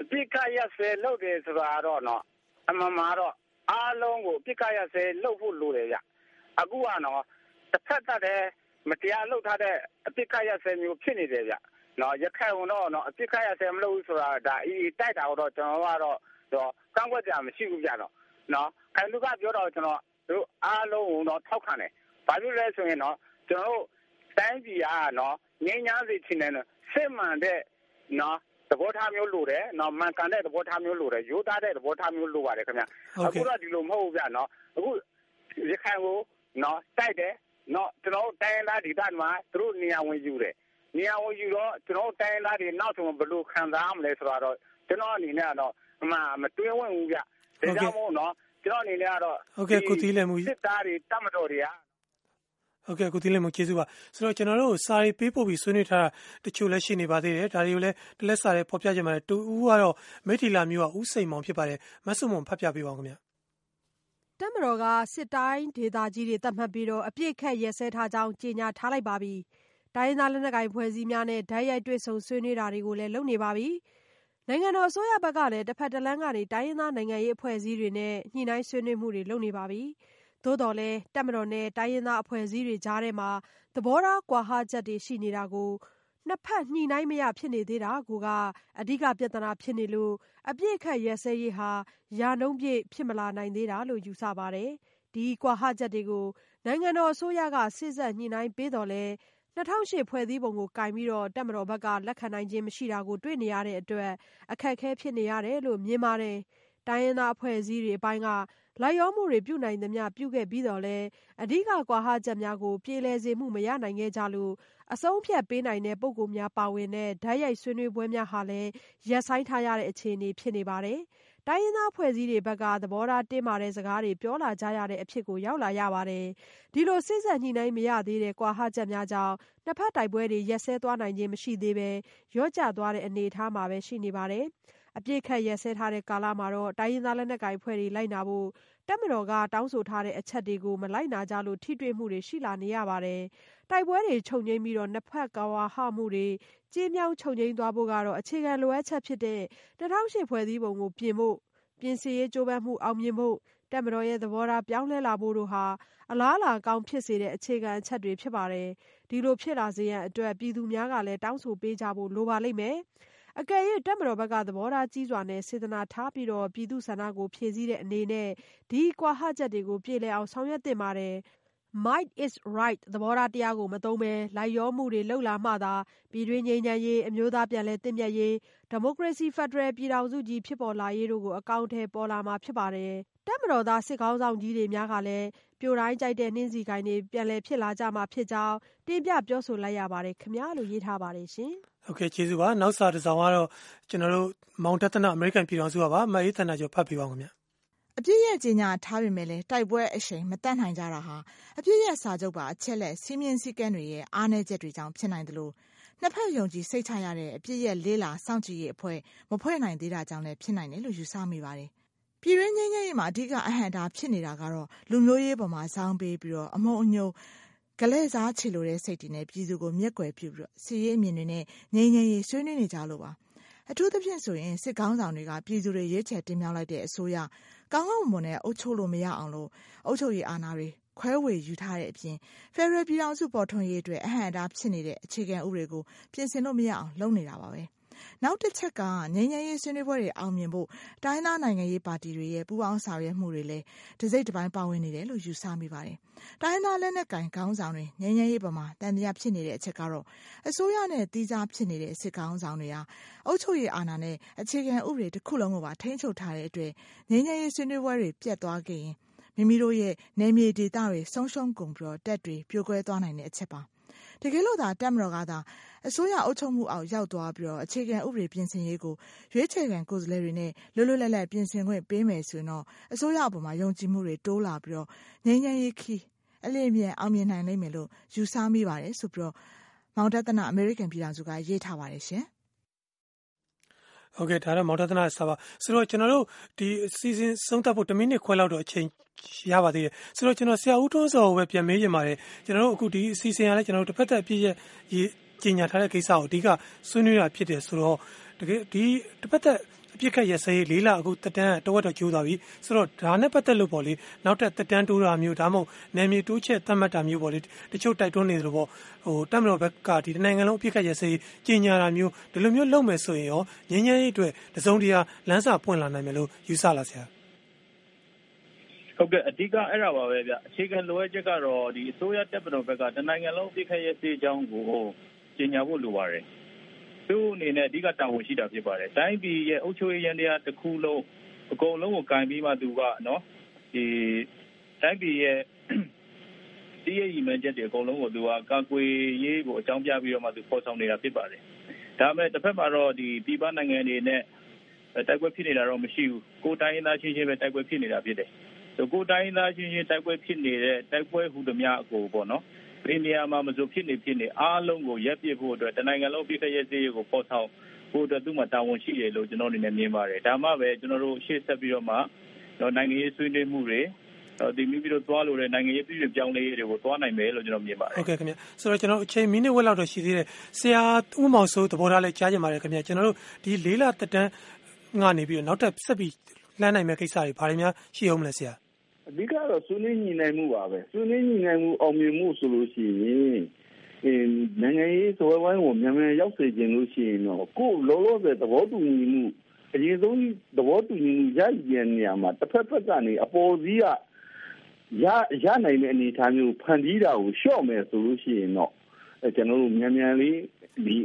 အပြစ်ကရဆဲလုပ်တယ်ဆိုတာတော့နော်အမှန်မှာတော့အားလုံးကိုအပြစ်ကရဆဲလုပ်ဖို့လိုတယ်ဗျအခုကနော်တစ်ဖက်သက်တည်းမတရားလုပ်ထားတဲ့အပြစ်ကရဆဲမျိုးဖြစ်နေတယ်ဗျနော်ရခိုင်တော့နော်အပြစ်ကရဆဲမလုပ်ဘူးဆိုတာဒါအီတိုက်တာတော့ကျွန်တော်ကတော့တော့ကန့်ကွက်ကြမရှိဘူးဗျနော်နော်ခိုင်လူကပြောတော့ကျွန်တော်တို့အားလုံးကိုတော့ထောက်ခံတယ်ဘာဖြစ်လဲဆိုရင်တော့ကျွန်တော်တို့တိုင်းပြည်ကနော်ငြိမ်းချမ်းစေချင်တယ်စစ်မှန်တဲ့နော် သဘောထားမျိုးလိုတယ်နော်မှန်ကန်တဲ့သဘောထားမျိုးလိုတယ်ရိုးသားတဲ့သဘောထားမျိုးလိုပါတယ်ခင်ဗျအခုတော့ဒီလိုမဟုတ်ဘူးဗျနော်အခုရခိုင်ကိုနော်တိုက်တယ်နော်ကျွန်တော်တိုင်းသားဒေသမှာသူတို့နေရာဝင်ယူတယ်နေရာဝင်ယူတော့ကျွန်တော်တိုင်းသားတွေနောက်ဆုံးဘယ်လိုခံစားမလဲဆိုတော့ကျွန်တော်အနေနဲ့ကတော့မမတွင်းဝင်ဘူးဗျဒါကြောင့်မို့နော်ကျွန်တော်အနေနဲ့ကတော့ဟုတ်ကဲ့ကိုသီးလည်းမူစစ်သားတွေတတ်မတော်တွေက ဟုတ်ကဲ့ကိုသီးလည်းမကျေးဇူးပါဆိုတော့ကျွန်တော်တို့စာရေးပေးပို့ပြီးဆွေးနွေးထားတာတချို့လည်းရှိနေပါသေးတယ်ဒါတွေကိုလည်းတလက်စာတွေဖော်ပြကြမှာတူဦးကတော့မိထီလာမျိုးကဥစိန်မောင်ဖြစ်ပါတယ်မဆုမွန်ဖတ်ပြပေးပါဦးခင်ဗျာတက်မတော်ကစစ်တိုင်းဒေသကြီးတွေတတ်မှတ်ပြီးတော့အပြစ်ခတ်ရဲစဲထားကြောင်းကြေညာထားလိုက်ပါပြီတိုင်းရင်းသားလက်နက်ကိုင်ဖွဲ့စည်းများနဲ့ဓာတ်ရိုက်တွေ့ဆုံဆွေးနွေးတာတွေကိုလည်းလုပ်နေပါပြီနိုင်ငံတော်အစိုးရဘက်ကလည်းတစ်ဖက်တစ်လမ်းကနေတိုင်းရင်းသားနိုင်ငံရေးအဖွဲ့အစည်းတွေနဲ့ညှိနှိုင်းဆွေးနွေးမှုတွေလုပ်နေပါပြီ။ သို့တော်လည်း တပ်မတော်နဲ့ တိုင်းရင်းသားအဖွဲ့အစည်းတွေကြားထဲမှာ သဘောထားကွာဟချက်တွေ ရှိနေတာကို နှစ်ဖက်ညှိနှိုင်းမရ ဖြစ်နေသေးတာကိုက အဓိကပြဿနာဖြစ်နေလို့ အပြစ်အခတ်ရက်စဲရေးဟာ ရာနှုန်းပြည့် ဖြစ်မလာနိုင်သေးတာလို့ ယူဆပါတယ်။ဒီကွာဟချက်တွေကို နိုင်ငံတော်အစိုးရကစိစက်ညှိနှိုင်းပေးတော်လဲ2008ဖွဲ့စည်းပုံကိုကင်ပြီးတော့တပ်မတော်ဘက်က လက်ခံနိုင်ခြင်းမရှိတာကို တွေ့နေရတဲ့အတွက် အခက်အခဲ ဖြစ်နေရတယ်လို့ မြင်ပါတယ်။တိုင်းရင်းသားအဖွဲ့အစည်းတွေအပိုင်းက လိုက်ရောမှုတွေ ပြုနိုင်သမျှ ပြုခဲ့ပြီးတော့လဲအဓိက ကွာဟချက်များကို ပြေလည်စေမှု မရနိုင်ခဲ့ကြလို့ အဆုံးဖြတ်ပေးနိုင်တဲ့ ပုံကိုများပါဝင်တဲ့ဓာတ်ရိုက်ဆွေးနွေးပွဲများဟာလည်းရက်ဆိုင်ထားရတဲ့ အခြေအနေ ဖြစ်နေပါတယ်။တိုင်းရင်းသားအဖွဲ့အစည်းတွေဘက်က သဘောထားတင်းမာတဲ့ စကားတွေ ပြောလာကြရတဲ့ အဖြစ်ကို ရောက်လာရပါတယ်။ဒီလို စေ့စပ်ညှိနှိုင်းမရသေးတဲ့ ကွာဟချက်များကြောင့် နှစ်ဖက်တိုက်ပွဲတွေ ရပ်စဲသွားနိုင်ခြင်း မရှိသေးဘဲ လျော့ကျသွားတဲ့ အနေအထားမှာပဲ ရှိနေပါတယ်။ အပြစ်ခတ်ရပ်စဲထားတဲ့ကာလမှာတော့တိုင်းရင်းသားလက်နက်ကိုင်ဖွဲ့တွေ လိုက်နာဖို့ တပ်မတော်က တောင်းဆိုထားတဲ့အချက်တွေကို မလိုက်နာကြလို့ ထိတွေ့မှုတွေ ရှိလာနေရပါတယ်။တိုက်ပွဲတွေ ချုပ်ငြိမ်းပြီးတော့နှစ်ဖက်ကွာဟမှုတွေ ကျဉ်းမြောင်းချုပ်ငြိမ်းသွားဖို့ကတော့ အခြေခံလိုအပ်ချက်ဖြစ်တဲ့ ၂၀၀၈ ဖွဲ့စည်းပုံကို ပြင်ဖို့ ပြင်ဆင်ရေးကြိုးပမ်းမှု အောင်မြင်ဖို့ တပ်မတော်ရဲ့ သဘောထား ပြောင်းလဲလာဖို့တို့ဟာ အလားအလာကောင်းဖြစ်စေတဲ့ အခြေခံအချက်တွေ ဖြစ်ပါတယ်။ဒီလိုဖြစ်လာစေရန်အတွက် ပြည်သူများကလည်း တောင်းဆိုပေးကြဖို့ လိုပါလိမ့်မယ်။ အကယ်၍တပ်မတော်ဘက်က သဘောထားကြီးစွာနဲ့ စေတနာထားပြီးတော့ပြည်သူ့ဆန္ဒကို ဖြည့်ဆည်းတဲ့အနေနဲ့ ဒီကွာဟချက်တွေကို ပြေလည်အောင် ဆောင်ရွက်သင့်ပါတယ်။ Might is right သဘောထားတရားကို မသုံးဘဲ လိုက်လျောမှုတွေ လုပ်လာမှသာ ပြည်တွင်းငြိမ်းချမ်းရေး၊အမျိုးသားပြန်လည်သင့်မြတ်ရေး၊ဒီမိုကရေစီ ဖက်ဒရယ်ပြည်ထောင်စုကြီး ဖြစ်ပေါ်လာရေးတို့ကို အကောင်အထည် ပေါ်လာမှာ ဖြစ်ပါတယ်။တပ်မတော်သား စစ်ခေါင်းဆောင်ကြီးတွေများကလည်း ပြိုတိုင်းကြိုက်တဲ့ နှင်းဆီကိုင်းတွေ ပြန်လည်ဖြစ်လာကြမှာဖြစ်ကြောင်း တင်ပြပြောဆိုလိုက်ရပါတယ်ခင်ဗျာ လို့ ရေးထားပါတယ်ရှင်။ဟုတ်ကဲ့ ကျေးဇူးပါ။နောက်စာတစ်စောင်ကတော့ကျနော်တို့မောင်တသနအမေရိကန် ပြည်ထောင်စုကပါ။မအေးသန္တာကျော် ဖတ်ပေးပါဦးခင်ဗျအပြစ်ရဲ့ကြေညာထားပေမဲ့လည်း တိုက်ပွဲအရှိန်မတတ်နိုင်ကြတာဟာ အပြစ်ရဲ့စာချုပ်ပါ အချက်လက်စီးမြင်စည်းကမ်းတွေရဲ့ အားနည်းချက်တွေကြောင့် ဖြစ်နိုင်တယ်လို့နှစ်ဖက်ယုံကြည်စိတ်ချရတဲ့ အပြစ်ရဲ့လေးလာစောင့်ကြည့်ရေးအဖွဲ့ မဖွဲ့နိုင်သေးတာကြောင့်လည်း ဖြစ်နိုင်တယ်လို့ ယူဆမိပါတယ်။ ပြည်ရင်းငင်းငင်းရေးမှာအဓိကအဟံတာဖြစ်နေတာကတော့လူမျိုးရေးပေါ်မှာစောင်းပေးပြီးတော့အမုံအညိုဂလဲစားချေလိုတဲ့စိတ်တွေနဲ့ပြည်သူကိုမျက်ကွယ်ပြုပြီးတော့စီရေးအမြင်တွေနဲ့ငြိမ်းငြိမ်းရေးဆွေးနွေးနေကြလို့ပါ။အထူးသဖြင့်ဆိုရင်စစ်ကောင်းဆောင်တွေကပြည်သူတွေရွေးချယ်တင်မြှောက်လိုက်တဲ့အစိုးရကောင်းကောင်းမွန်မွန်နဲ့အုပ်ချုပ်လို့မရအောင်လို့အုပ်ချုပ်ရေးအာဏာတွေခွဲဝေယူထားတဲ့အပြင်ဖက်ဒရယ်ပြည်ထောင်စုပေါ်ထွန်းရေးအတွက်အဟန့်အတားဖြစ်နေတဲ့အခြေခံဥပဒေကိုပြင်ဆင်လို့မရအောင်လုပ်နေတာပါပဲ။ နောက်တစ်ချက်က ငြိမ်းချမ်းရေးဆွေးနွေးပွဲတွေ အောင်မြင်ဖို့ တိုင်းရင်းသားနိုင်ငံရေးပါတီတွေရဲ့ ပူးပေါင်းဆောင်ရွက်မှုတွေလည်း တစိတ်တပိုင်း ပါဝင်နေတယ်လို့ ယူဆမိပါတယ်။တိုင်းရင်းသားလက်နက်ကိုင်ခေါင်းဆောင်တွေ ငြိမ်းချမ်းရေးပေါ်မှာသံသယဖြစ်နေတဲ့အချက်ကတော့ အစိုးရနဲ့ သီးခြားဖြစ်နေတဲ့ စစ်ခေါင်းဆောင်တွေဟာ အုပ်ချုပ်ရေးအာဏာနဲ့ အခြေခံဥပဒေတခုလုံးကိုပါ ထိန်းချုပ်ထားတဲ့အတွက် ငြိမ်းချမ်းရေးဆွေးနွေးပွဲတွေ ပျက်သွားခဲ့ရင် မိမိတို့ရဲ့ နယ်မြေဒေသတွေ ဆုံးရှုံးကုန်ပြီး တပ်တွေ ပြိုကွဲသွားနိုင်တဲ့အချက်ပါ။တကယ်လို့သာ တပ်မတော်ကသာ အစိုးရအုပ်ချုပ်မှုအောက်ရောက်သွားပြီးအခြေခံဥပဒေပြင်ဆင်ရေးကိုရွေးချယ်ခံကိုယ်စားလှယ်တွေနဲ့လွတ်လွတ်လပ်လပ်ပြင်ဆင်ခွင့်ပေးမယ်ဆိုရင်တော့အစိုးရအပေါ်မှာယုံကြည်မှုတွေတိုးလာပြီးငြိမ်းချမ်းရေးခရီးအလျင်အမြန်အောင်မြင်နိုင်လိမ့်မယ်လို့ယူဆမိပါတယ်ဆိုပြီးမောင်ဒဿနအမေရိကန်ပြည်ထောင်စုကရေးထားပါတယ်ရှင်။ဟုတ်ကဲ့ဒါတော့မောင်တသနာစာပါဆိုတော့ကျွန်တော်တို့ဒီစီစဉ်ဆုံးသက်ဖို့10မိနစ်ခွဲလောက်တော့အချိန်ရပါသေးတယ်ဆိုတော့ကျွန်တော်ဆရာဦးထွန်းစောကိုပဲပြန်မေးချင်ပါတယ်ကျွန်တော်တို့အခုဒီအစီအစဉ်ရလဲကျွန်တော်တို့တစ်ဖက်သက်အပြည့်ရဲ့ ကြီးညာထားတဲ့ကိစ္စကိုအဓိကဆွေးနွေးတာဖြစ်တယ်ဆိုတော့တကယ်ဒီတစ်ဖက်သက်အပြစ်ခတ်ရစရေးလေးလအခုတက်တန်းတဝက်တော့ကျိုးသွားပြီဆိုတော့ဒါနဲ့ပတ်သက်လို့ပေါ့လေနောက်ထပ်တက်တန်းတိုးတာမျိုးဒါမှမဟုတ်နယ်မြေတိုးချက်သတ်မှတ်တာမျိုးပေါ့လေတချို့တိုက်တွန်းနေသလိုပေါ့ဟိုတက်မတော်ဘက်ကဒီနိုင်ငံလုံးအပြစ်ခတ်ရစရေးကြီးညာတာမျိုးဒီလိုမျိုးလုပ်မယ်ဆိုရင်ရောငញ្ញရေးအတွက်တစုံတရာလမ်းစာပွင့်လာနိုင်မယ်လို့ယူဆလာဆရာဟုတ်ကဲ့အဓိကအဲ့ဒါပါပဲဗျအခြေခံလိုအပ်ချက်ကတော့ဒီအစိုးရတပ်မတော်ဘက်ကတနိုင်ငံလုံးပြစ်ခတ်ရေးစေးအကြောင်းကို ကြီးညာဖို့လိုပါတယ်သူ့အနေနဲ့အဓိကတာဝန်ရှိတာဖြစ်ပါတယ်တိုင်းပြည်ရဲ့အုပ်ချုပ်ရေးရန်တရားတစ်ခုလုံးအကုန်လုံးကိုကင်ပြီးမှသူကနော်ဒီတိုင်းပြည်ရဲ့တည်ရည်မှန်းချက်တွေအကုန်လုံးကိုသူကကာကွယ်ရေးကိုအကြောင်းပြပြီးတော့မှသူပေါ်ဆောင်နေတာဖြစ်ပါတယ်ဒါပေမဲ့တစ်ဖက်မှာတော့ဒီပြည်ပနိုင်ငံတွေနဲ့တိုက်ပွဲဖြစ်နေတာတော့မရှိဘူးကိုယ်တိုင်းသားချင်းချင်းပဲတိုက်ပွဲဖြစ်နေတာဖြစ်တယ်ဆိုကိုယ်တိုင်းသားချင်းချင်းတိုက်ပွဲဖြစ်နေတဲ့တိုက်ပွဲဟူသမျှအကိုပေါ့နော် ဘယ်နေရာမှာမဆိုဖြစ်နေဖြစ်နေအားလုံးကိုရက်ပြစ်ဖို့အတွက်တနိုင်ငံလုံးပြည့်ခရဲ့စေးကိုပေါ်ဆောင်ဖို့အတွက်သူ့မှာတာဝန်ရှိတယ်လို့ကျွန်တော်အနေနဲ့မြင်ပါတယ်ဒါမှပဲကျွန်တော်တို့ရှေ့ဆက်ပြီးတော့မှတော့နိုင်ငံရေးဆွေးနွေးမှုတွေဒီမိပြီးတော့သွားလို့တဲ့နိုင်ငံရေးပြည်ပြပြောင်းလဲရေးတွေကိုသွားနိုင်မယ်လို့ကျွန်တော်မြင်ပါတယ်ဟုတ်ကဲ့ခင်ဗျဆိုတော့ကျွန်တော်အချိန်မိနစ်ဝက်လောက်တော့ရှိသေးတယ်ဆရာဦးမောင်စိုးသဘောထားလဲကြားကြပါတယ်ခင်ဗျကျွန်တော်တို့ဒီလေးလတက်တန်းငါနေပြီးတော့နောက်ထပ်ဆက်ပြီးလှမ်းနိုင်မဲ့ကိစ္စတွေဘာတွေများရှိအောင်မလဲဆရာ အဓိကတော့ဆွေးနွေးညီနိုင်မှုပါပဲဆွေးနွေးညီနိုင်မှုအောင်မြင်မှုဆိုလို့ရှိရင်အင်းနိုင်ငံရေးသဘောဝိုင်းကိုမြန်မြန်ရောက်စေခြင်းလို့ရှိရင်တော့ကိုယ်လောလောဆယ်သဘောတူညီမှုအရင်ဆုံးသဘောတူညီမှုရည်ရည်နေရာမှာတစ်ဖက်ဖက်ကနေအပေါ်စီးကရရနိုင်တဲ့အနေအထားမျိုးဖန်တီးတာကိုလျှော့မယ်ဆိုလို့ရှိရင်တော့ကျွန်တော်တို့မြန်မြန်လေးဒီ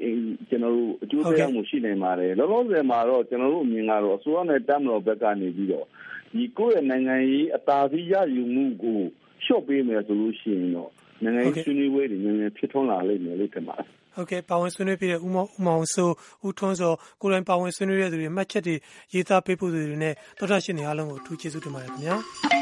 ကျွန်တော်တို့အကျိုးသက်ရောက်မှုရှိနေပါတယ်လောလောဆယ်မှာတော့ကျွန်တော်တို့အမြင်ကတော့အစိုးရနဲ့တမ်းတော်ဘက်ကနေပြီးတော့ ဒီကိုယ့်ရဲ့နိုင်ငံရေးအသာစီးရယူမှုကိုလျှော့ပေးမယ်ဆိုလို့ရှိရင်တော့နိုင်ငံရေးဆွေးနွေးပွဲတွေမြန်မြန်ဖြစ်ထွန်းလာလိမ့်မယ်လို့ထင်ပါတယ်ဟုတ်ကဲ့ပါဝင်ဆွေးနွေးပြတဲ့ဦးမောင်ဦးမောင်ဆိုဦးထွန်းစောကိုယ်တိုင်ပါဝင်ဆွေးနွေးတဲ့သူတွေမှတ်ချက်တွေရေးသားပေးဖို့သူတွေနဲ့တော်တာရှင်တွေအားလုံးကိုအထူးကျေးဇူးတင်ပါတယ်ခင်ဗျာ